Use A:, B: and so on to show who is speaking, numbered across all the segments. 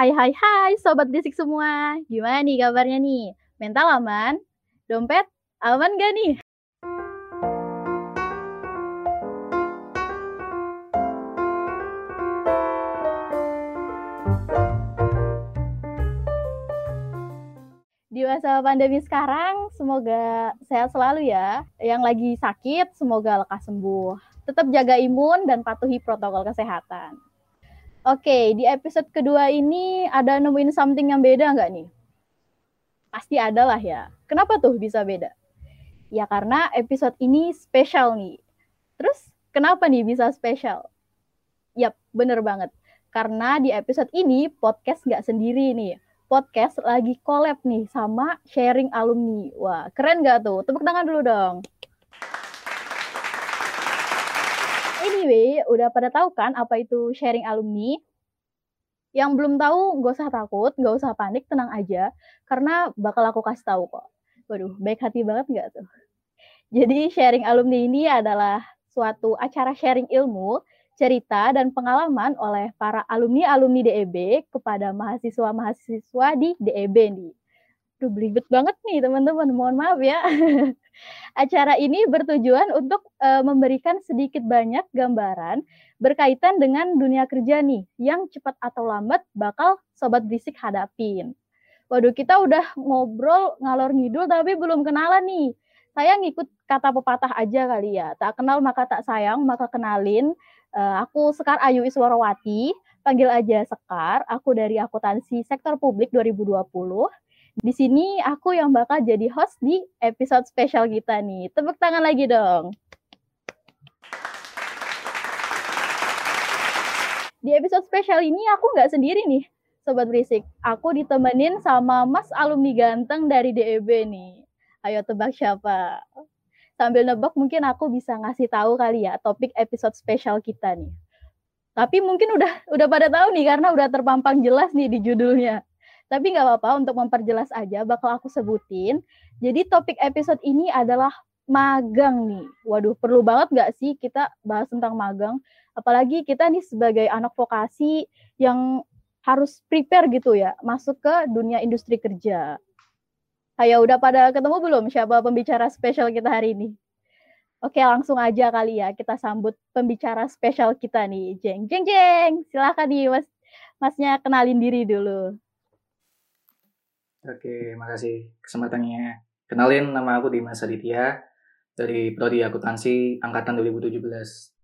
A: Hai hai hai sobat berisik semua. Gimana nih kabarnya nih? Mental aman? Dompet aman gak nih? Di masa pandemi sekarang, semoga sehat selalu ya. Yang lagi sakit, semoga lekas sembuh. Tetap jaga imun dan patuhi protokol kesehatan. Oke, di episode kedua ini ada nemuin something yang beda nggak nih? Pasti ada lah ya. Kenapa tuh bisa beda? Ya karena episode ini spesial nih. Terus kenapa nih bisa spesial? Yap, bener banget. Karena di episode ini podcast nggak sendiri nih podcast lagi collab nih sama sharing alumni. Wah, keren gak tuh? Tepuk tangan dulu dong. Anyway, udah pada tahu kan apa itu sharing alumni? Yang belum tahu, gak usah takut, gak usah panik, tenang aja. Karena bakal aku kasih tahu kok. Waduh, baik hati banget gak tuh? Jadi sharing alumni ini adalah suatu acara sharing ilmu cerita dan pengalaman oleh para alumni-alumni DEB kepada mahasiswa-mahasiswa di DEB nih. Duh, belibet banget nih teman-teman, mohon maaf ya. Acara ini bertujuan untuk uh, memberikan sedikit banyak gambaran berkaitan dengan dunia kerja nih, yang cepat atau lambat bakal Sobat Berisik hadapin. Waduh, kita udah ngobrol ngalor ngidul tapi belum kenalan nih. Saya ngikut kata pepatah aja kali ya. Tak kenal maka tak sayang, maka kenalin. Uh, aku Sekar Ayu Iswarawati, panggil aja Sekar. Aku dari akuntansi sektor publik 2020. Di sini aku yang bakal jadi host di episode spesial kita nih. Tepuk tangan lagi dong. Di episode spesial ini aku nggak sendiri nih, Sobat Berisik. Aku ditemenin sama Mas alumni ganteng dari DEB nih. Ayo tebak siapa? sambil nebak mungkin aku bisa ngasih tahu kali ya topik episode spesial kita nih. Tapi mungkin udah udah pada tahu nih karena udah terpampang jelas nih di judulnya. Tapi nggak apa-apa untuk memperjelas aja bakal aku sebutin. Jadi topik episode ini adalah magang nih. Waduh, perlu banget nggak sih kita bahas tentang magang? Apalagi kita nih sebagai anak vokasi yang harus prepare gitu ya, masuk ke dunia industri kerja. Ayo udah pada ketemu belum siapa pembicara spesial kita hari ini? Oke, langsung aja kali ya kita sambut pembicara spesial kita nih. Jeng jeng jeng. Silakan nih Mas Masnya kenalin diri dulu.
B: Oke, makasih kesempatannya. Kenalin nama aku Dimas Aditya dari Prodi Akuntansi angkatan 2017.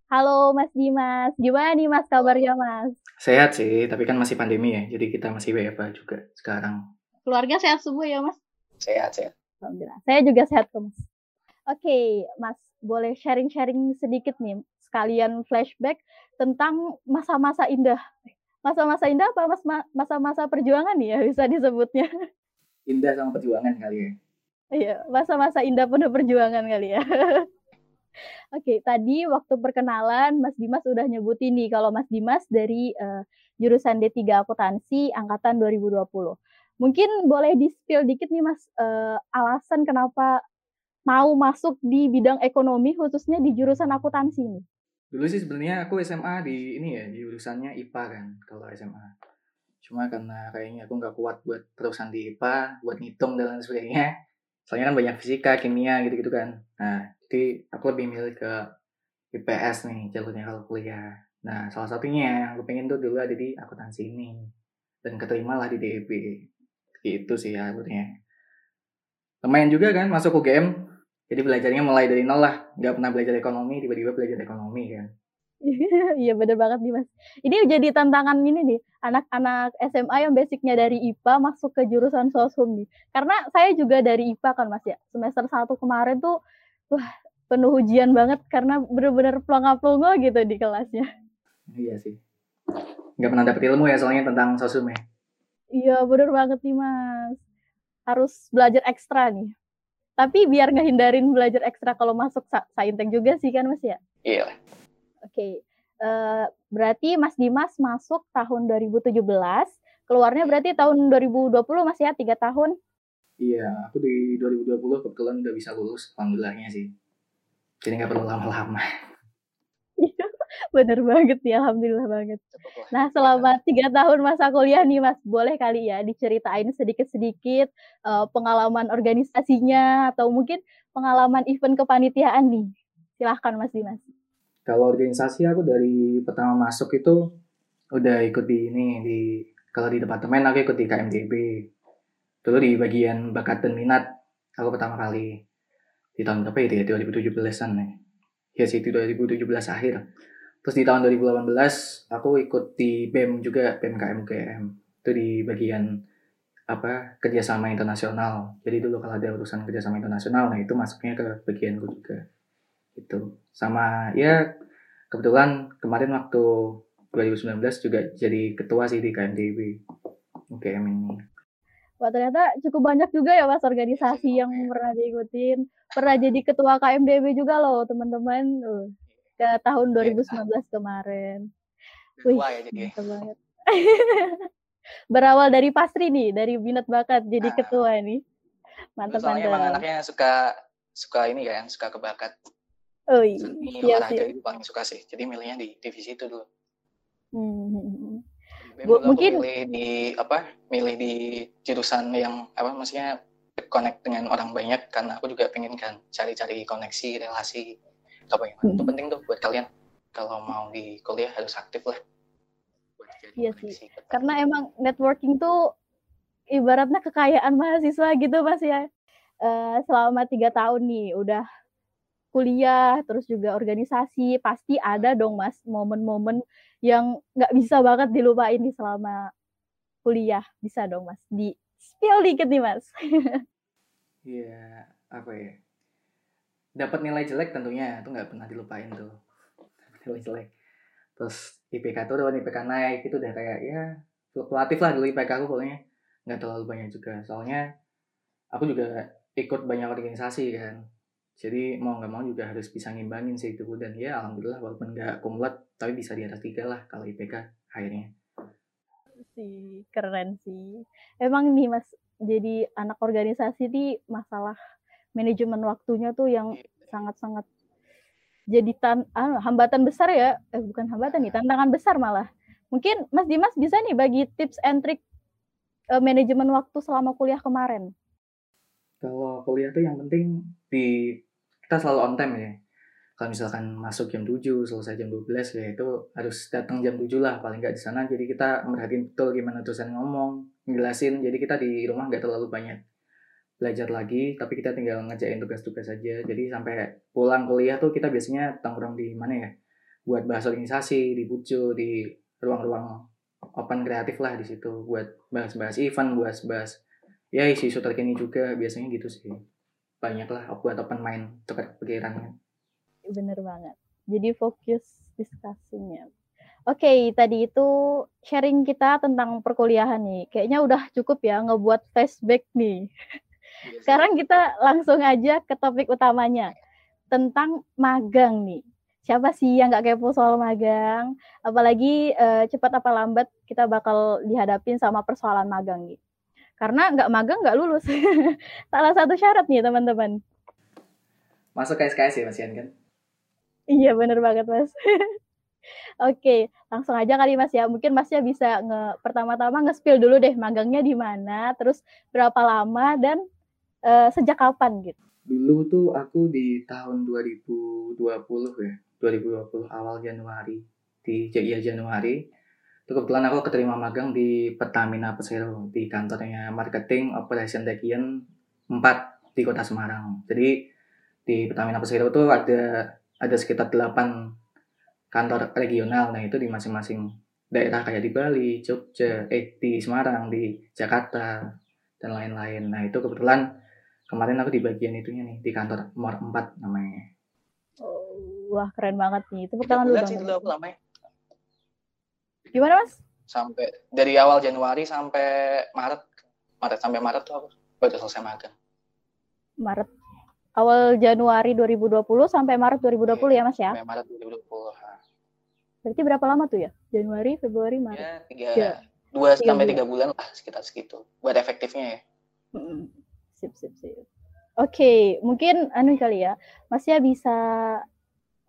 A: Halo Mas Dimas, gimana nih Mas kabarnya Mas?
B: Sehat sih, tapi kan masih pandemi ya, jadi kita masih WFA juga sekarang.
A: Keluarga sehat semua ya Mas?
B: Sehat, sehat.
A: Alhamdulillah. Saya juga sehat kok, Mas. Oke, okay, Mas, boleh sharing-sharing sedikit nih, sekalian flashback tentang masa-masa indah. Masa-masa indah apa Mas masa-masa perjuangan nih ya bisa disebutnya?
B: Indah sama perjuangan kali ya.
A: Iya, masa-masa indah penuh perjuangan kali ya. Oke, okay, tadi waktu perkenalan Mas Dimas udah nyebutin nih kalau Mas Dimas dari uh, jurusan D3 Akuntansi angkatan 2020. Mungkin boleh di-spill dikit nih Mas, uh, alasan kenapa mau masuk di bidang ekonomi khususnya di jurusan akuntansi nih?
B: Dulu sih sebenarnya aku SMA di ini ya, di jurusannya IPA kan kalau SMA. Cuma karena kayaknya aku nggak kuat buat terusan di IPA, buat ngitung dan lain sebagainya. Soalnya kan banyak fisika, kimia gitu-gitu kan. Nah, jadi aku lebih milih ke IPS nih jalurnya kalau kuliah. Nah, salah satunya yang aku pengen tuh dulu ada di akuntansi ini. Dan keterima lah di DEB itu sih ya akhirnya lumayan juga kan masuk UGM jadi belajarnya mulai dari nol lah nggak pernah belajar ekonomi tiba-tiba belajar ekonomi kan
A: iya bener banget nih mas ini jadi tantangan ini nih anak-anak SMA yang basicnya dari IPA masuk ke jurusan sosum nih karena saya juga dari IPA kan mas ya semester satu kemarin tuh wah penuh ujian banget karena bener-bener pelongo-pelongo gitu di kelasnya
B: iya sih nggak pernah dapet ilmu ya soalnya tentang sosum ya
A: Iya, bener banget nih, Mas. Harus belajar ekstra nih. Tapi biar ngehindarin belajar ekstra kalau masuk saintek juga sih kan, Mas ya?
B: Iya.
A: Oke. Okay. Uh, eh, berarti Mas Dimas masuk tahun 2017, keluarnya berarti tahun 2020 Mas ya, tiga tahun?
B: Iya, aku di 2020 kebetulan udah bisa lulus, alhamdulillahnya sih. Jadi nggak perlu lama-lama.
A: Bener banget nih, alhamdulillah banget. Nah, selama tiga tahun masa kuliah nih Mas, boleh kali ya diceritain sedikit-sedikit, eee, pengalaman organisasinya atau mungkin pengalaman event kepanitiaan nih? Silahkan Mas Dimas.
B: Kalau organisasi aku dari pertama masuk itu udah ikut di ini di kalau di departemen aku ikut di KMDB. Dulu di bagian bakat dan minat aku pertama kali di tahun berapa itu ya 2017-an ya. Ya sih itu 2017 akhir. Terus di tahun 2018 aku ikut di BEM juga BMKM UGM. Itu di bagian apa kerjasama internasional. Jadi dulu kalau ada urusan kerjasama internasional, nah itu masuknya ke bagian gue juga. Itu sama ya kebetulan kemarin waktu 2019 juga jadi ketua sih di KMDB UGM ini.
A: Wah ternyata cukup banyak juga ya mas organisasi yang pernah diikutin. Pernah jadi ketua KMDB juga loh teman-teman. Uh, ke tahun 2019 iya. kemarin. Wih, ya jadi. banget. Berawal dari pastri nih, dari minat bakat jadi nah, ketua nih. Mantap mantap.
B: emang anaknya suka suka ini kan, suka kebakat.
A: Oh iya. Seni
B: iya, olahraga itu paling suka sih. Jadi milihnya di divisi itu dulu. Hmm. hmm, hmm. Bu, mungkin milih di apa? Milih di jurusan yang apa maksudnya connect dengan orang banyak karena aku juga pengen kan cari-cari koneksi, relasi apa yang hmm. itu penting tuh buat kalian kalau mau di kuliah harus aktif lah
A: iya sih karena emang networking tuh ibaratnya kekayaan mahasiswa gitu mas ya uh, selama tiga tahun nih udah kuliah terus juga organisasi pasti ada dong mas momen-momen yang nggak bisa banget dilupain nih selama kuliah. Bisa dong mas di spill dikit nih mas.
B: Iya, apa ya? dapat nilai jelek tentunya itu nggak pernah dilupain tuh. Nilai jelek. Terus IPK tuh udah IPK naik itu udah kayak ya fluktuatif lah dulu IPK aku pokoknya. Nggak terlalu banyak juga. Soalnya aku juga ikut banyak organisasi kan jadi mau nggak mau juga harus bisa ngimbangin sih itu dan ya alhamdulillah walaupun nggak kumlat tapi bisa di atas tiga lah kalau IPK akhirnya.
A: Sih keren sih. Emang nih mas jadi anak organisasi di masalah manajemen waktunya tuh yang iya. sangat-sangat jadi tan ah, hambatan besar ya. Eh bukan hambatan nih tantangan besar malah. Mungkin Mas Dimas bisa nih bagi tips and trick uh, manajemen waktu selama kuliah kemarin.
B: Kalau kuliah tuh yang penting di kita selalu on time ya. Kalau misalkan masuk jam 7 selesai jam 12 ya itu harus datang jam 7 lah paling nggak di sana. Jadi kita merhatiin betul gimana dosen ngomong ngelasin jadi kita di rumah nggak terlalu banyak belajar lagi tapi kita tinggal ngerjain tugas-tugas saja jadi sampai pulang kuliah tuh kita biasanya tongkrong di mana ya? Buat bahas organisasi di bucu di ruang-ruang open kreatif lah di situ. Buat bahas-bahas event buat bahas ya isu-isu terkini juga biasanya gitu sih banyak lah buat open mind tukar pikirannya
A: bener banget jadi fokus diskusinya Oke, okay, tadi itu sharing kita tentang perkuliahan nih. Kayaknya udah cukup ya ngebuat flashback nih. Iya Sekarang kita langsung aja ke topik utamanya tentang magang nih. Siapa sih yang nggak kepo soal magang? Apalagi uh, cepat apa lambat kita bakal dihadapin sama persoalan magang nih. Karena nggak magang nggak lulus. Salah satu syarat nih teman-teman.
B: Masuk ke SKS ya Mas Ian kan?
A: Iya bener banget Mas. Oke, langsung aja kali Mas ya. Mungkin Masnya bisa nge pertama-tama nge-spill dulu deh magangnya di mana, terus berapa lama dan uh, sejak kapan gitu?
B: Dulu tuh aku di tahun 2020 ya, 2020 awal Januari di ya Januari. Itu kebetulan aku keterima magang di Pertamina Persero di kantornya Marketing Operation Region 4 di Kota Semarang. Jadi di Pertamina Persero itu ada ada sekitar 8 kantor regional. Nah, itu di masing-masing daerah kayak di Bali, Jogja, eh di Semarang, di Jakarta dan lain-lain. Nah, itu kebetulan kemarin aku di bagian itunya nih di kantor Mor 4 namanya
A: oh, wah keren banget nih itu pertama dulu
B: sih dulu aku lamanya
A: gimana mas?
B: Sampai dari awal Januari sampai Maret. Maret sampai Maret tuh aku baru selesai magang.
A: Maret. Awal Januari 2020 sampai Maret 2020 ya mas ya?
B: sampai Maret 2020
A: berarti berapa lama tuh ya? Januari Februari Maret?
B: Ya, tiga, ya. dua sampai tiga bulan lah sekitar segitu. Buat efektifnya ya.
A: Sip sip sip. Oke okay, mungkin anu kali ya. Mas ya bisa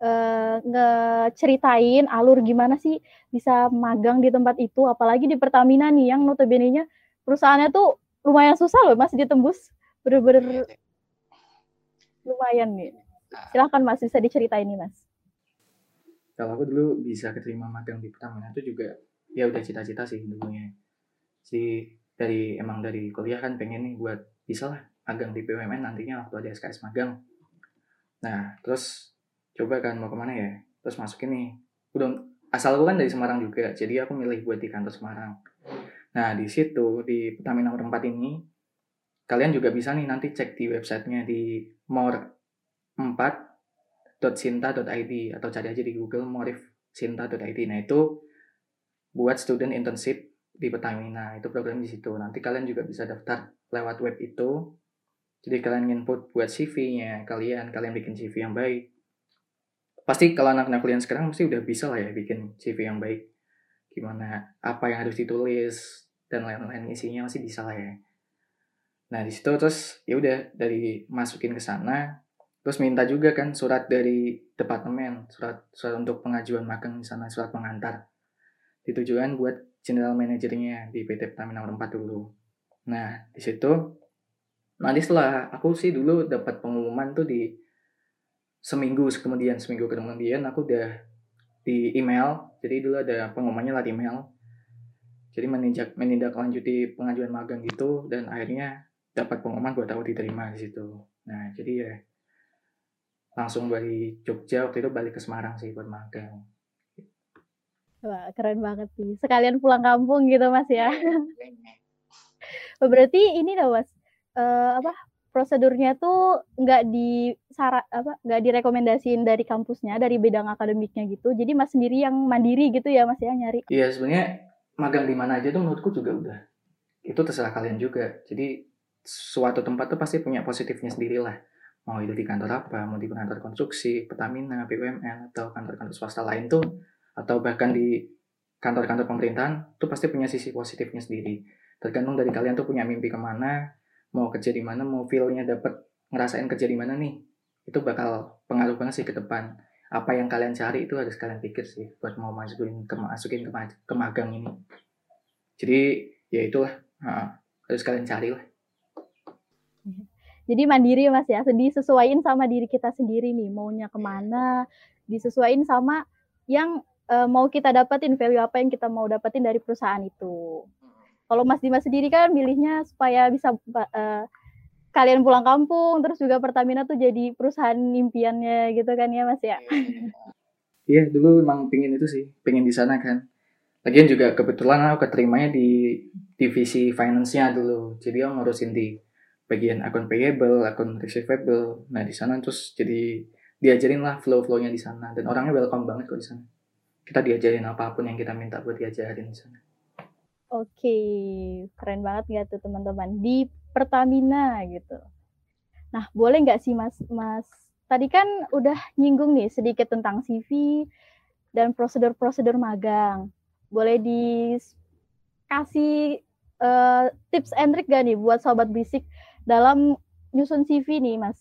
A: uh, ngeceritain alur gimana sih bisa magang di tempat itu, apalagi di Pertamina nih yang notabene-nya perusahaannya tuh lumayan susah loh Mas ditembus. Bener-bener iya, iya. lumayan nih. Nah. Silahkan Mas bisa diceritain nih Mas.
B: Kalau aku dulu bisa keterima magang di Pertamina itu juga ya udah cita-cita sih dulunya. Si dari emang dari kuliah kan pengen nih buat bisa lah magang di BUMN nantinya waktu ada SKS magang. Nah, terus coba kan mau ke mana ya? Terus masukin nih. Udah asal aku kan dari Semarang juga, jadi aku milih buat di kantor Semarang. Nah, di situ di Pertamina nomor 4 ini kalian juga bisa nih nanti cek di websitenya di more4.sinta.id atau cari aja di Google morifsinta.id. Nah, itu buat student internship di Pertamina itu program di situ nanti kalian juga bisa daftar lewat web itu jadi kalian input buat CV-nya kalian kalian bikin CV yang baik pasti kalau anak-anak kalian sekarang mesti udah bisa lah ya bikin CV yang baik. Gimana apa yang harus ditulis dan lain-lain isinya masih bisa lah ya. Nah di situ terus ya udah dari masukin ke sana terus minta juga kan surat dari departemen surat surat untuk pengajuan magang di sana surat pengantar. Ditujukan buat general manajernya di PT Pertamina nomor 4 dulu. Nah, di situ nanti setelah aku sih dulu dapat pengumuman tuh di seminggu kemudian seminggu kemudian aku udah di email jadi dulu ada pengumumannya lewat email jadi meninjak menindaklanjuti pengajuan magang gitu dan akhirnya dapat pengumuman buat aku diterima di situ nah jadi ya langsung dari Jogja waktu itu balik ke Semarang sih buat magang
A: Wah, keren banget sih. Sekalian pulang kampung gitu, Mas ya. Berarti ini loh, Mas. Uh, apa prosedurnya tuh nggak di apa nggak direkomendasiin dari kampusnya dari bidang akademiknya gitu. Jadi mas sendiri yang mandiri gitu ya mas ya nyari.
B: Iya sebenarnya magang di mana aja tuh menurutku juga udah. Itu terserah kalian juga. Jadi suatu tempat tuh pasti punya positifnya sendiri lah mau itu di kantor apa mau di kantor konstruksi Pertamina BUMN atau kantor-kantor swasta lain tuh atau bahkan di kantor-kantor pemerintahan itu pasti punya sisi positifnya sendiri. Tergantung dari kalian tuh punya mimpi ke mana mau kerja di mana mau feelnya dapat ngerasain kerja di mana nih itu bakal pengaruh banget sih ke depan. Apa yang kalian cari itu harus kalian pikir sih buat mau masukin ke masukin ke, ke magang ini. Jadi ya itulah nah, harus kalian cari lah
A: jadi mandiri mas ya disesuaikan sama diri kita sendiri nih maunya ke mana disesuaikan sama yang uh, mau kita dapetin value apa yang kita mau dapetin dari perusahaan itu. Kalau Mas Dimas sendiri kan milihnya supaya bisa uh, kalian pulang kampung, terus juga Pertamina tuh jadi perusahaan impiannya gitu kan ya Mas ya?
B: Iya, dulu emang pingin itu sih, pingin di sana kan. Lagian juga kebetulan aku keterimanya di divisi finance-nya dulu. Jadi aku ngurusin di bagian akun payable, akun receivable. Nah di sana terus jadi diajarin lah flow-flownya di sana dan orangnya welcome banget kok di sana kita diajarin apa pun yang kita minta buat diajarin di sana.
A: Oke, keren banget nggak tuh teman-teman di Pertamina gitu. Nah, boleh nggak sih Mas, Mas? Tadi kan udah nyinggung nih sedikit tentang CV dan prosedur-prosedur magang. Boleh dikasih uh, tips and trick gak nih buat sobat bisik dalam nyusun CV nih, Mas?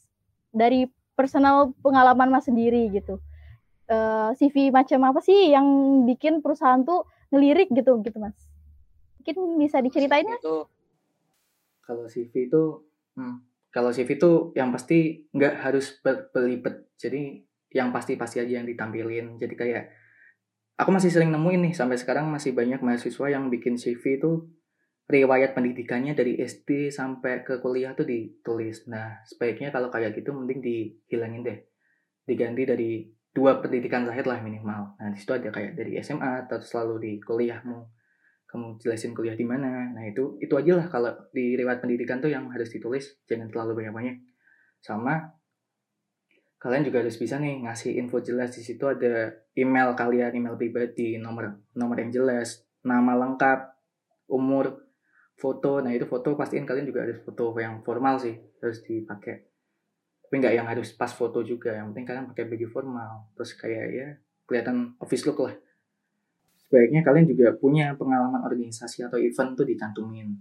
A: Dari personal pengalaman Mas sendiri gitu uh, eh, CV macam apa sih yang bikin perusahaan tuh ngelirik gitu gitu mas mungkin bisa diceritain mas
B: itu kalau CV itu hmm, kalau CV itu yang pasti nggak harus belibet jadi yang pasti-pasti aja yang ditampilin jadi kayak aku masih sering nemuin nih sampai sekarang masih banyak mahasiswa yang bikin CV itu riwayat pendidikannya dari SD sampai ke kuliah tuh ditulis. Nah, sebaiknya kalau kayak gitu mending dihilangin deh. Diganti dari dua pendidikan terakhir lah minimal. Nah, di situ ada kayak dari SMA atau selalu di kuliahmu. Kamu jelasin kuliah di mana. Nah, itu itu aja lah kalau di riwayat pendidikan tuh yang harus ditulis, jangan terlalu banyak-banyak. Sama kalian juga harus bisa nih ngasih info jelas di situ ada email kalian, email pribadi, nomor nomor yang jelas, nama lengkap, umur, foto. Nah, itu foto pastiin kalian juga harus foto yang formal sih, harus dipakai tapi nggak yang harus pas foto juga yang penting kalian pakai baju formal terus kayak ya kelihatan office look lah sebaiknya kalian juga punya pengalaman organisasi atau event tuh dicantumin.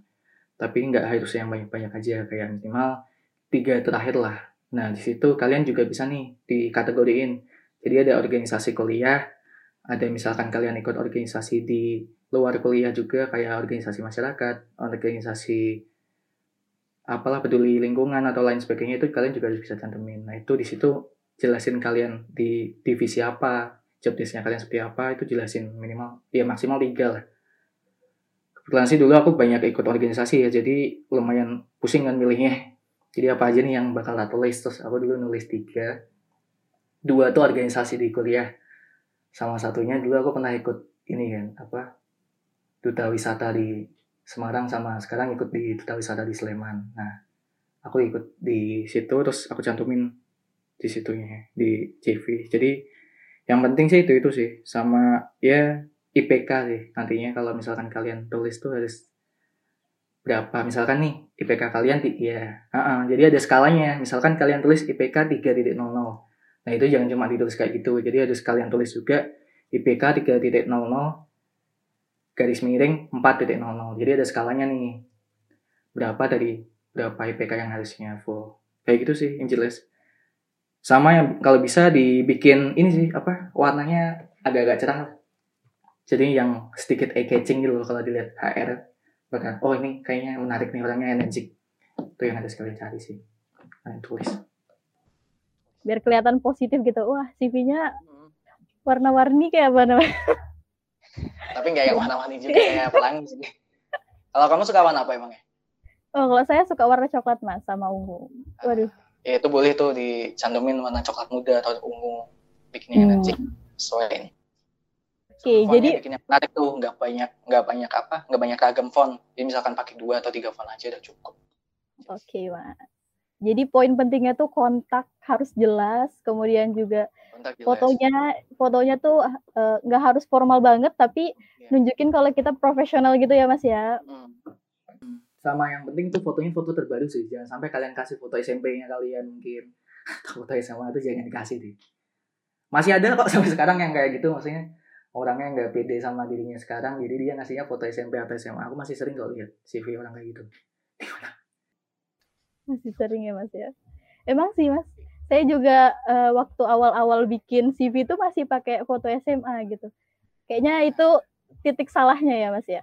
B: Tapi nggak harus yang banyak-banyak aja kayak minimal tiga terakhir lah. Nah di situ kalian juga bisa nih dikategoriin. Jadi ada organisasi kuliah, ada misalkan kalian ikut organisasi di luar kuliah juga kayak organisasi masyarakat, organisasi apalah peduli lingkungan atau lain sebagainya itu kalian juga harus bisa cantumin. Nah itu di situ jelasin kalian di divisi apa, job desknya kalian seperti apa itu jelasin minimal ya maksimal tiga lah. Kebetulan sih dulu aku banyak ikut organisasi ya jadi lumayan pusing kan milihnya. Jadi apa aja nih yang bakal tulis terus aku dulu nulis tiga. Dua tuh organisasi di kuliah. Sama satunya dulu aku pernah ikut ini kan apa duta wisata di Semarang sama sekarang ikut di duta wisata di Sleman. Nah, aku ikut di situ terus aku cantumin di situnya di CV. Jadi yang penting sih itu itu sih sama ya IPK sih nantinya kalau misalkan kalian tulis tuh harus berapa misalkan nih IPK kalian ya uh -uh, jadi ada skalanya misalkan kalian tulis IPK 3.00 nah itu jangan cuma ditulis kayak gitu jadi harus kalian tulis juga IPK 3.00 garis miring 4.00. Jadi ada skalanya nih. Berapa dari berapa IPK yang harusnya full. Kayak gitu sih yang jelas. Sama yang kalau bisa dibikin ini sih apa warnanya agak-agak cerah. Jadi yang sedikit eye catching gitu loh kalau dilihat HR. Bahkan oh ini kayaknya menarik nih orangnya energik. Itu yang harus kalian cari sih. Kalian tulis.
A: Biar kelihatan positif gitu. Wah, CV-nya hmm. warna-warni kayak apa namanya?
C: tapi nggak yang warna-warni juga kayak pelangi sih kalau kamu suka warna apa emangnya
A: oh kalau saya suka warna coklat mas sama ungu waduh
C: ya itu boleh tuh dicantumin warna coklat muda atau ungu bikinnya hmm. energi sesuai
A: Oke, okay, jadi
C: bikinnya menarik tuh, nggak banyak nggak banyak apa, nggak banyak ragam font. Jadi misalkan pakai dua atau tiga font aja udah cukup.
A: Oke, okay, mas. Jadi poin pentingnya tuh kontak harus jelas, kemudian juga fotonya fotonya tuh eh, nggak uh, harus formal banget, tapi yeah. nunjukin kalau kita profesional gitu ya mas ya. Hmm.
B: Sama yang penting tuh fotonya foto terbaru sih, jangan sampai kalian kasih foto SMP-nya kalian mungkin foto SMA itu jangan dikasih deh. Masih ada kok sampai sekarang yang kayak gitu, maksudnya orangnya nggak pede sama dirinya sekarang, jadi dia ngasihnya foto SMP atau SMA. Aku masih sering kok lihat CV orang kayak gitu. Gimana?
A: Masih sering ya Mas ya. Emang sih Mas, saya juga uh, waktu awal-awal bikin CV itu masih pakai foto SMA gitu. Kayaknya itu titik salahnya ya Mas ya.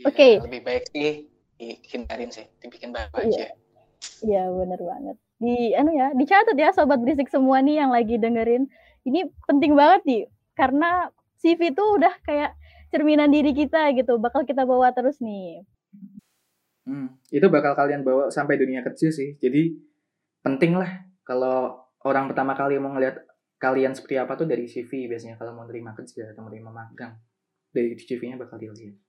C: Iya, Oke. Okay. Lebih baik sih dihindarin sih, dibikin baik iya. aja.
A: Iya, bener banget. Di anu ya, dicatat ya sobat berisik semua nih yang lagi dengerin. Ini penting banget nih karena CV itu udah kayak cerminan diri kita gitu, bakal kita bawa terus nih.
B: Hmm, itu bakal kalian bawa sampai dunia kerja sih. Jadi penting lah kalau orang pertama kali mau ngeliat kalian seperti apa tuh dari CV biasanya kalau mau terima kerja atau menerima magang. Dari CV-nya bakal dilihat.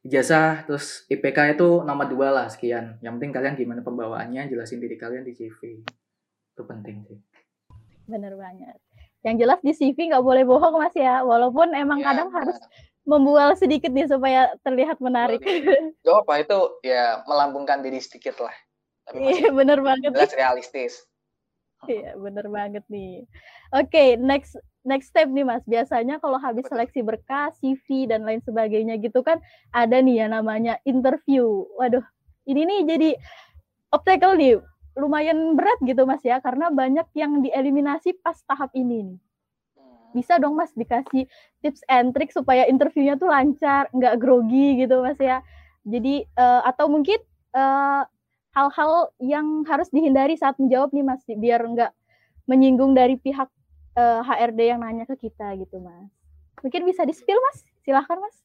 B: Ijazah terus IPK itu nomor dua lah sekian. Yang penting kalian gimana pembawaannya, jelasin diri kalian di CV. Itu penting sih.
A: Bener banget. Yang jelas di CV nggak boleh bohong mas ya. Walaupun emang ya, kadang harus membual sedikit nih supaya terlihat menarik.
C: Gak apa itu ya melambungkan diri sedikit lah.
A: Iya bener banget.
C: Jelas realistis.
A: Iya bener banget nih. Oke okay, next next step nih mas. Biasanya kalau habis seleksi berkas, CV dan lain sebagainya gitu kan ada nih ya namanya interview. Waduh ini nih jadi obstacle nih. Lumayan berat gitu mas ya karena banyak yang dieliminasi pas tahap ini nih. Bisa dong mas dikasih tips and trick supaya interviewnya tuh lancar nggak grogi gitu mas ya. Jadi uh, atau mungkin eh, hal-hal yang harus dihindari saat menjawab nih mas biar nggak menyinggung dari pihak uh, eh, HRD yang nanya ke kita gitu mas. Mungkin bisa di spill mas? Silahkan mas.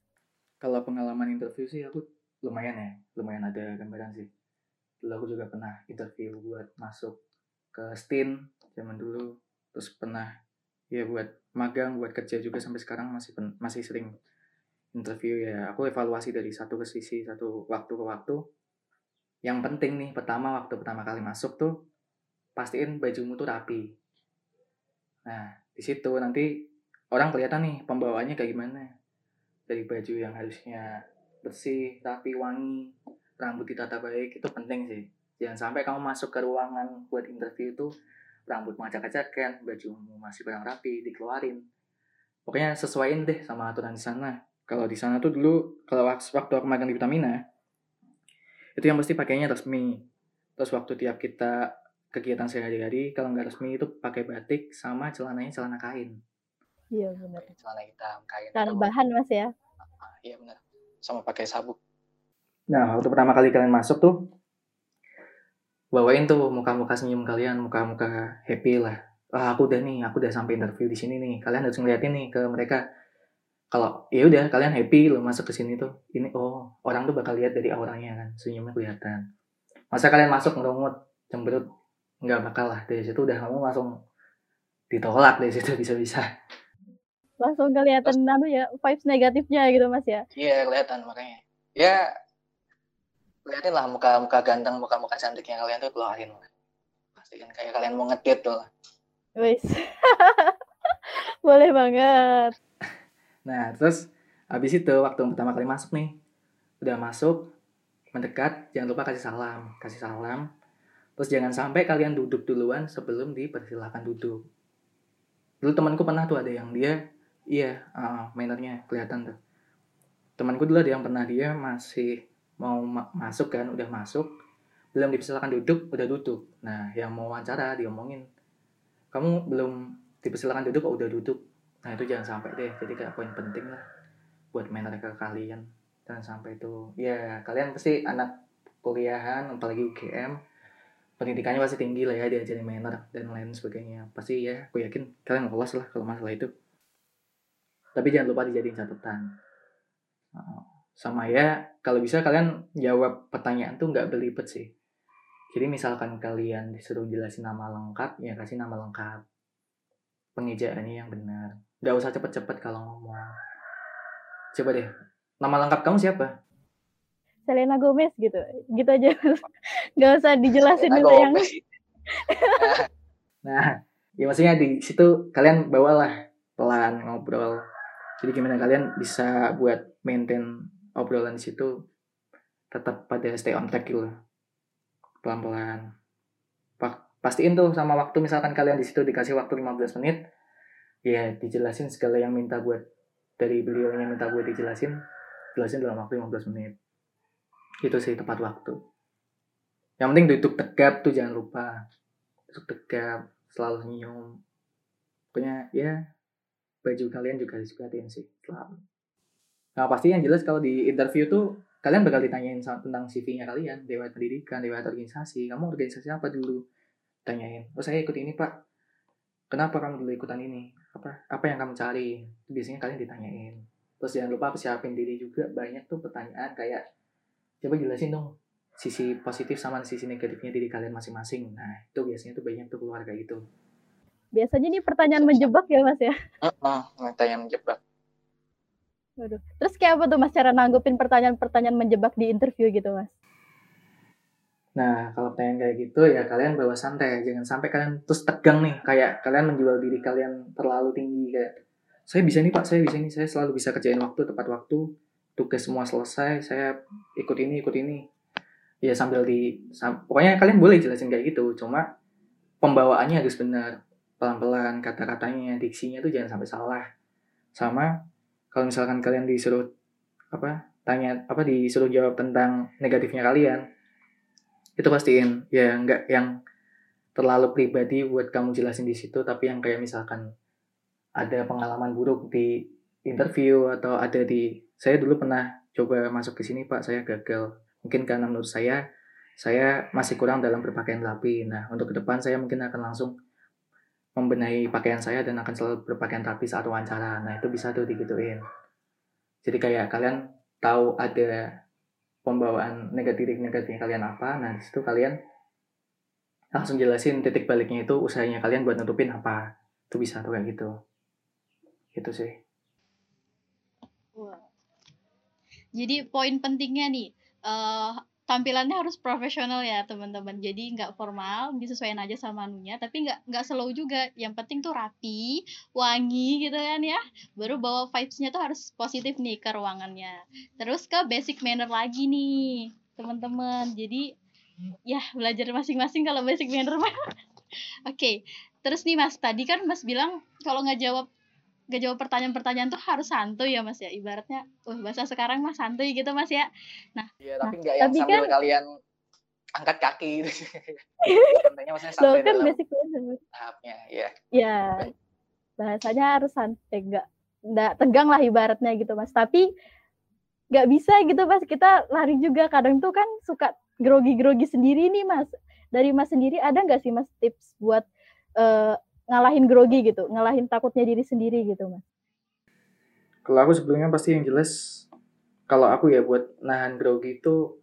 B: Kalau pengalaman interview sih aku lumayan ya. Lumayan ada gambaran sih. Dulu aku juga pernah interview buat masuk ke STIN zaman dulu. Terus pernah ya buat magang buat kerja juga sampai sekarang masih pen, masih sering interview ya. Aku evaluasi dari satu ke sisi satu waktu ke waktu. Yang penting nih pertama waktu pertama kali masuk tuh pastiin bajumu tuh rapi nah di situ nanti orang kelihatan nih pembawaannya kayak gimana dari baju yang harusnya bersih rapi wangi rambut ditata baik itu penting sih jangan sampai kamu masuk ke ruangan buat interview itu rambut acak-acakan, baju masih kurang rapi, dikeluarin. Pokoknya sesuaiin deh sama aturan di sana. Kalau di sana tuh dulu, kalau waktu aku magang di Pertamina, itu yang mesti pakainya resmi. Terus waktu tiap kita kegiatan sehari-hari kalau nggak resmi itu pakai batik sama celananya celana kain.
A: Iya benar.
C: celana hitam kain
A: Celana bahan mas ya.
C: Ah, iya benar sama pakai sabuk
B: Nah, waktu pertama kali kalian masuk tuh, bawain tuh muka-muka senyum kalian, muka-muka happy lah. Ah, aku udah nih, aku udah sampai interview di sini nih. Kalian harus ngeliatin nih ke mereka. Kalau ya udah kalian happy lo masuk ke sini tuh. Ini oh, orang tuh bakal lihat dari auranya kan, senyumnya kelihatan. Masa kalian masuk ngerongut, cemberut, nggak bakal lah. Dari situ udah kamu langsung ditolak dari situ bisa-bisa.
A: Langsung kelihatan anu ya vibes negatifnya gitu mas ya.
C: iya kelihatan makanya ya liatin lah muka-muka ganteng muka-muka cantiknya kalian tuh keluarin lah pasti kan kayak kalian mau ngedate tuh lah
A: Wis. Boleh banget.
B: Nah, terus habis itu waktu pertama kali masuk nih, udah masuk, mendekat, jangan lupa kasih salam, kasih salam. Terus jangan sampai kalian duduk duluan sebelum dipersilakan duduk. Dulu temanku pernah tuh ada yang dia, iya, uh, mannernya kelihatan tuh. Temanku dulu ada yang pernah dia masih mau ma- masuk kan, udah masuk, belum dipersilakan duduk, udah duduk. Nah, yang mau wawancara diomongin, kamu belum dipersilakan duduk, kok udah duduk? Nah itu jangan sampai deh, jadi kayak poin penting lah buat manner ke kalian. Jangan sampai itu, ya kalian pasti anak kuliahan, apalagi UGM, pendidikannya pasti tinggi lah ya, diajarin manner dan lain sebagainya. Pasti ya, aku yakin kalian lolos lah kalau masalah itu. Tapi jangan lupa dijadiin catatan. Sama ya, kalau bisa kalian jawab pertanyaan tuh nggak belibet sih. Jadi misalkan kalian disuruh jelasin nama lengkap, ya kasih nama lengkap. Pengejaannya yang benar nggak usah cepet-cepet kalau ngomong coba deh nama lengkap kamu siapa
A: Selena Gomez gitu. Gitu aja. Gak usah dijelasin
C: Selena
A: itu yang
B: nah ya maksudnya di situ kalian bawalah pelan ngobrol. Jadi gimana kalian bisa buat maintain obrolan di situ tetap pada stay on track gitu. Pelan-pelan. Pa- pastiin tuh sama waktu misalkan kalian di situ dikasih waktu 15 menit ya dijelasin segala yang minta buat dari beliau yang minta buat dijelasin jelasin dalam waktu 15 menit itu sih tepat waktu. Yang penting duduk tegap tuh jangan lupa. Duduk tegap selalu senyum. Pokoknya ya baju kalian juga perhatiin sih selalu. Nah pasti yang jelas kalau di interview tuh kalian bakal ditanyain tentang CV-nya kalian lewat pendidikan lewat organisasi. Kamu organisasi apa dulu? Tanyain oh saya ikut ini pak. Kenapa kamu dulu ikutan ini? Apa apa yang kamu cari? Biasanya kalian ditanyain. Terus jangan lupa persiapin diri juga. Banyak tuh pertanyaan kayak coba jelasin dong sisi positif sama sisi negatifnya diri kalian masing-masing nah itu biasanya tuh banyak tuh keluar kayak gitu
A: biasanya nih pertanyaan menjebak ya mas ya.
C: Heeh, tanya menjebak.
A: Waduh. Terus kayak apa tuh mas cara nanggupin pertanyaan-pertanyaan menjebak di interview gitu mas?
B: Nah, kalau pertanyaan kayak gitu ya kalian bawa santai, jangan sampai kalian terus tegang nih, kayak kalian menjual diri kalian terlalu tinggi kayak saya bisa nih Pak, saya bisa nih, saya selalu bisa kerjain waktu tepat waktu, tugas semua selesai, saya ikut ini, ikut ini. Ya sambil di sam- pokoknya kalian boleh jelasin kayak gitu, cuma pembawaannya harus benar, pelan-pelan, kata-katanya, diksinya tuh jangan sampai salah. Sama kalau misalkan kalian disuruh apa? tanya apa disuruh jawab tentang negatifnya kalian, itu pastiin ya nggak yang terlalu pribadi buat kamu jelasin di situ tapi yang kayak misalkan ada pengalaman buruk di interview atau ada di saya dulu pernah coba masuk ke sini pak. Saya gagal. Mungkin karena menurut saya saya masih kurang dalam berpakaian rapi. Nah untuk ke depan saya mungkin akan langsung membenahi pakaian saya dan akan selalu berpakaian rapi saat wawancara. Nah itu bisa tuh digituin. Jadi kayak kalian tahu ada pembawaan negatif negatifnya kalian apa nah di situ kalian langsung jelasin titik baliknya itu usahanya kalian buat nutupin apa. Itu bisa tuh kayak gitu. Itu sih
A: Jadi poin pentingnya nih, eh tampilannya harus profesional ya teman-teman. Jadi nggak formal, disesuaikan aja sama anunya, tapi nggak nggak slow juga. Yang penting tuh rapi, wangi gitu kan ya. Baru bawa vibes-nya tuh harus positif nih ke ruangannya. Terus ke basic manner lagi nih teman-teman. Jadi ya belajar masing-masing kalau basic manner mah. Oke, terus nih Mas, tadi kan Mas bilang kalau nggak jawab nggak jawab pertanyaan-pertanyaan tuh harus santuy ya Mas ya. Ibaratnya, wah bahasa sekarang mah santuy gitu Mas ya.
C: Iya, tapi nggak yang
A: tapi
C: sambil
A: kan-
C: kalian angkat kaki
A: santainya maksudnya santai kan dalam basic tahapnya ya ya bahasanya harus santai enggak enggak tegang lah ibaratnya gitu mas. Tapi nggak bisa gitu mas. Kita lari juga kadang tuh kan suka grogi-grogi sendiri nih mas. Dari mas sendiri ada nggak sih mas tips buat uh, ngalahin grogi gitu ngalahin takutnya diri sendiri gitu mas.
B: Kalau aku sebelumnya pasti yang jelas kalau aku ya buat nahan grogi itu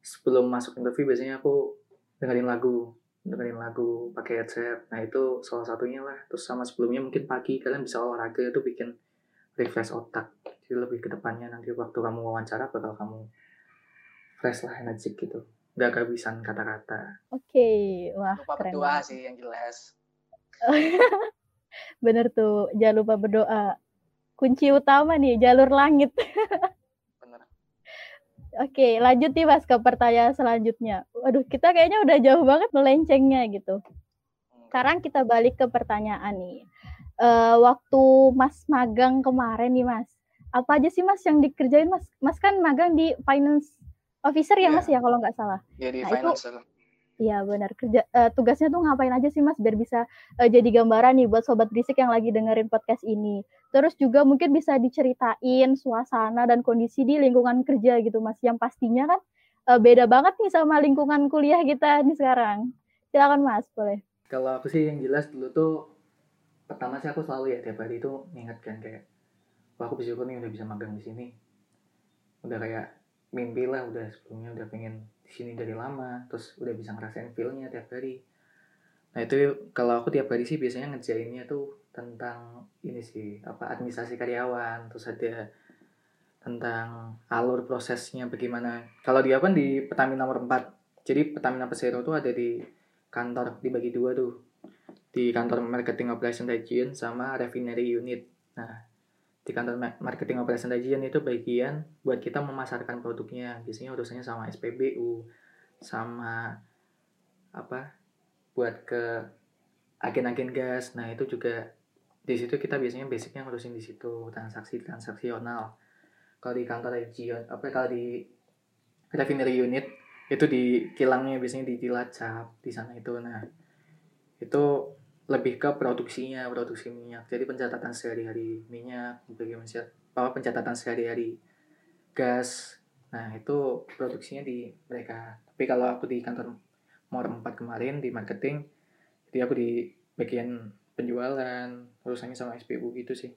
B: sebelum masuk interview biasanya aku dengerin lagu dengerin lagu pakai headset. Nah itu salah satunya lah. Terus sama sebelumnya mungkin pagi kalian bisa olahraga itu bikin refresh otak. Jadi lebih ke depannya nanti waktu kamu wawancara bakal kamu fresh lah energi gitu. Nggak kehabisan kata-kata.
A: Oke okay. wah
C: lupa keren berdoa banget. sih yang jelas
A: bener tuh jangan lupa berdoa kunci utama nih jalur langit. Oke, lanjut nih Mas ke pertanyaan selanjutnya. Waduh, kita kayaknya udah jauh banget melencengnya gitu. Sekarang kita balik ke pertanyaan nih. Uh, waktu Mas magang kemarin nih Mas, apa aja sih Mas yang dikerjain Mas? Mas kan magang di finance officer ya yeah. Mas ya kalau nggak salah.
C: Iya yeah, di nah, finance. Itu,
A: Iya benar kerja uh, tugasnya tuh ngapain aja sih Mas biar bisa uh, jadi gambaran nih buat sobat berisik yang lagi dengerin podcast ini. Terus juga mungkin bisa diceritain suasana dan kondisi di lingkungan kerja gitu Mas yang pastinya kan uh, beda banget nih sama lingkungan kuliah kita nih sekarang. Silakan Mas, boleh.
B: Kalau aku sih yang jelas dulu tuh pertama sih aku selalu ya tiap hari itu mengingatkan kayak wah aku bersyukur nih udah bisa magang di sini. Udah kayak mimpi lah udah sebelumnya udah pengen sini dari lama terus udah bisa ngerasain feelnya tiap hari. Nah itu kalau aku tiap hari sih biasanya ngerjainnya tuh tentang ini sih apa administrasi karyawan terus ada tentang alur prosesnya bagaimana. Kalau dia kan di Pertamina nomor 4 jadi Pertamina Persero tuh ada di kantor dibagi dua tuh. Di kantor marketing operation region sama refinery unit. Nah di kantor marketing operation region itu bagian buat kita memasarkan produknya. Biasanya urusannya sama SPBU sama apa buat ke agen-agen gas. Nah itu juga di situ kita biasanya basicnya ngurusin di situ transaksi transaksional kalau di kantor region apa kalau di refinery unit itu di kilangnya biasanya di Cilacap di sana itu. Nah itu lebih ke produksinya produksi minyak. Jadi pencatatan sehari-hari minyak bagaimana apa pencatatan sehari-hari gas. Nah itu produksinya di mereka. Tapi kalau aku di kantor Mor 4 kemarin di marketing jadi aku di bagian penjualan urusannya sama SPU gitu sih.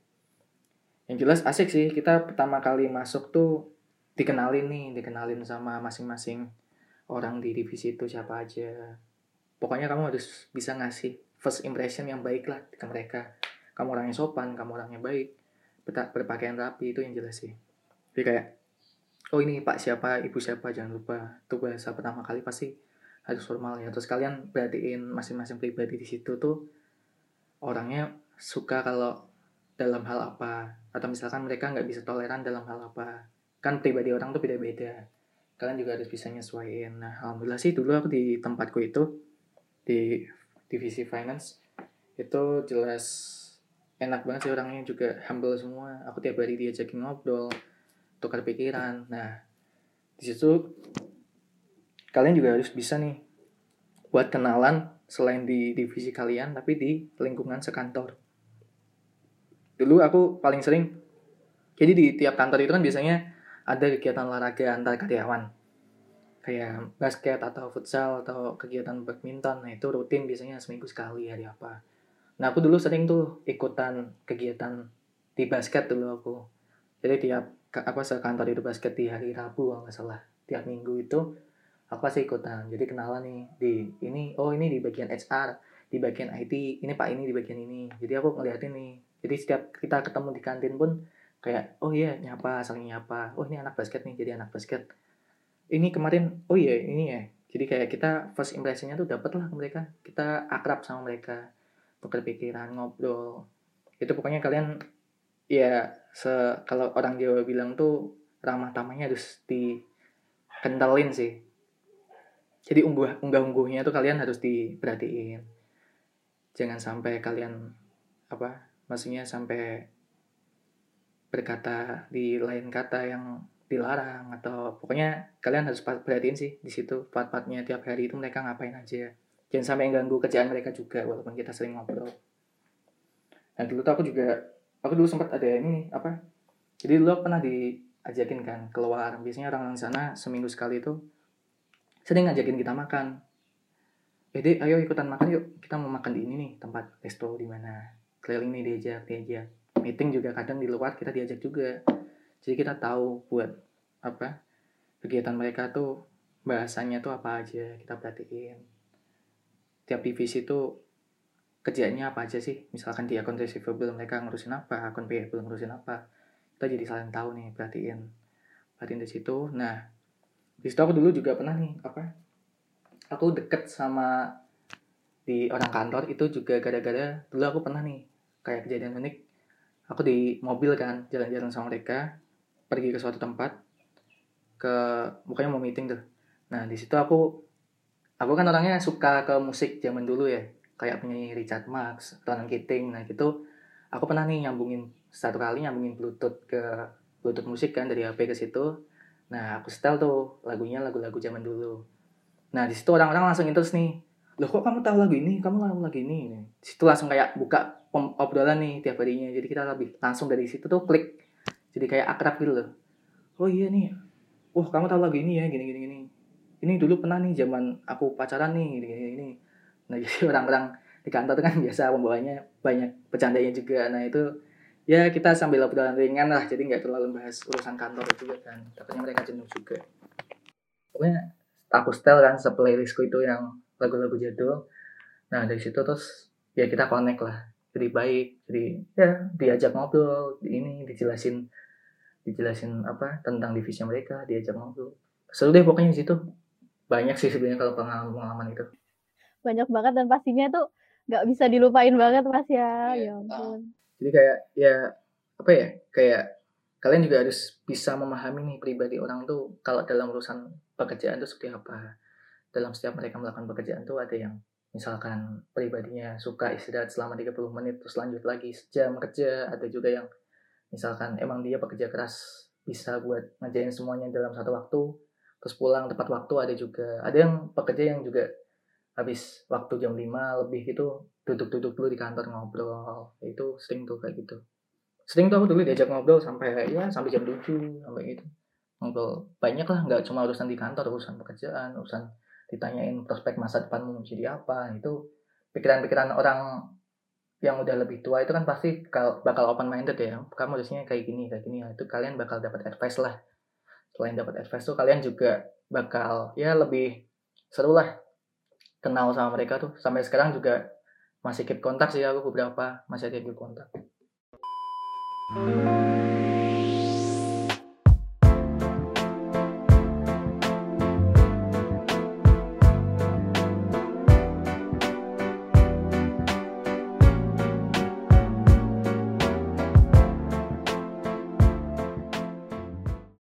B: Yang jelas asik sih kita pertama kali masuk tuh dikenalin nih dikenalin sama masing-masing orang di divisi itu siapa aja. Pokoknya kamu harus bisa ngasih first impression yang baik lah ke mereka. Kamu orangnya sopan kamu orangnya baik. Berpakaian rapi itu yang jelas sih. Jadi kayak oh ini pak siapa ibu siapa jangan lupa. Tuh bahasa pertama kali pasti harus formal ya. Terus kalian perhatiin masing-masing pribadi di situ tuh orangnya suka kalau dalam hal apa. Atau misalkan mereka nggak bisa toleran dalam hal apa. Kan pribadi orang tuh beda-beda. Kalian juga harus bisa nyesuaiin. Nah alhamdulillah sih dulu aku di tempatku itu di divisi finance itu jelas enak banget sih orangnya juga humble semua. Aku tiap hari diajakin ngobrol tukar pikiran. Nah di situ kalian juga harus bisa nih buat kenalan selain di divisi kalian tapi di lingkungan sekantor. Dulu aku paling sering jadi di tiap kantor itu kan biasanya ada kegiatan olahraga antar karyawan kayak basket atau futsal atau kegiatan badminton nah itu rutin biasanya seminggu sekali hari apa. Nah aku dulu sering tuh ikutan kegiatan di basket dulu aku. Jadi tiap apa sekantor itu basket di hari Rabu kalau nggak salah. Tiap minggu itu aku pasti ikutan. Jadi kenalan nih di ini oh ini di bagian HR di bagian IT ini pak ini di bagian ini. Jadi aku ngeliatin nih. Jadi setiap kita ketemu di kantin pun kayak oh iya nyapa saling nyapa. Oh ini anak basket nih jadi anak basket ini kemarin oh iya ini ya. Jadi kayak kita first impressionnya tuh dapet lah ke mereka. Kita akrab sama mereka tukar pikiran ngobrol. Itu pokoknya kalian ya se kalau orang Jawa bilang tuh ramah tamahnya harus dikentalin sih. Jadi unggah unggah ungguhnya tuh kalian harus diperhatiin. Jangan sampai kalian apa maksudnya sampai berkata di lain kata yang dilarang atau pokoknya kalian harus perhatiin sih di situ part-partnya tiap hari itu mereka ngapain aja. Jangan sampai ganggu kerjaan mereka juga walaupun kita sering ngobrol. Nah dulu tuh aku juga aku dulu sempat ada ini apa jadi dulu pernah diajakin kan keluar. Biasanya orang-orang sana seminggu sekali itu sering ngajakin kita makan. Jadi ayo ikutan makan yuk kita mau makan di ini nih tempat resto di mana keliling nih diajak diajak meeting juga kadang di luar kita diajak juga jadi kita tahu buat apa kegiatan mereka tuh bahasanya tuh apa aja kita perhatiin. Tiap divisi tuh kerjanya apa aja sih? Misalkan di akun receivable mereka ngurusin apa akun payable ngurusin apa. Kita jadi saling tahu nih perhatiin. Perhatiin di situ. Nah di situ aku dulu juga pernah nih apa aku deket sama di orang kantor itu juga gara-gara dulu aku pernah nih kayak kejadian unik. Aku di mobil kan jalan-jalan sama mereka pergi ke suatu tempat ke bukannya mau meeting tuh. Nah di situ aku aku kan orangnya suka ke musik zaman dulu ya. Kayak penyanyi Richard Marx Ronan Keating nah gitu. Aku pernah nih nyambungin satu kali nyambungin bluetooth ke bluetooth musik kan dari HP ke situ. Nah aku setel tuh lagunya lagu-lagu zaman dulu. Nah di situ orang-orang langsung terus nih, loh kok kamu tahu lagu ini, kamu tahu lagu ini. Di situ langsung kayak buka obrolan nih tiap harinya. Jadi kita lebih langsung dari situ tuh klik, jadi kayak akrab gitu loh. Oh iya nih, wah kamu tahu lagu ini ya, gini gini gini. Ini dulu pernah nih zaman aku pacaran nih, gini gini. gini. Nah jadi orang-orang di kantor kan biasa pembawanya banyak bercandanya juga. Nah itu ya kita sambil obrolan ringan lah, jadi nggak terlalu bahas urusan kantor juga kan. Takutnya mereka jenuh juga. Pokoknya aku setel kan seplaylistku itu yang lagu-lagu jadul nah dari situ terus ya kita connect lah jadi baik jadi ya diajak ngobrol ini dijelasin dijelasin apa tentang divisi mereka diajak ngobrol. Seru deh pokoknya di situ. Banyak sih sebenarnya kalau pengalaman pengalaman itu.
A: Banyak banget dan pastinya tuh nggak bisa dilupain banget mas ya. Ya ampun.
B: Jadi kayak ya apa ya kayak kalian juga harus bisa memahami nih pribadi orang tuh kalau dalam urusan pekerjaan itu seperti apa. Dalam setiap mereka melakukan pekerjaan tuh ada yang misalkan pribadinya suka istirahat selama 30 menit terus lanjut lagi sejam kerja ada juga yang misalkan emang dia pekerja keras bisa buat ngerjain semuanya dalam satu waktu terus pulang tepat waktu ada juga. Ada yang pekerja yang juga habis waktu jam 5 lebih itu duduk-duduk dulu di kantor ngobrol. Itu sering tuh kayak gitu. Sering tuh aku dulu diajak ngobrol sampai ya sampai jam 7 sampai gitu. Ngobrol banyak lah nggak cuma urusan di kantor urusan pekerjaan urusan ditanyain prospek masa depanmu jadi apa. Itu pikiran-pikiran orang yang udah lebih tua itu kan pasti bakal open minded ya. Kamu harusnya kayak gini kayak gini. Itu kalian bakal dapat advice lah. Selain dapat advice tuh kalian juga bakal ya lebih seru lah. Kenal sama mereka tuh. Sampai sekarang juga masih keep kontak sih aku beberapa masih ada keep kontak. you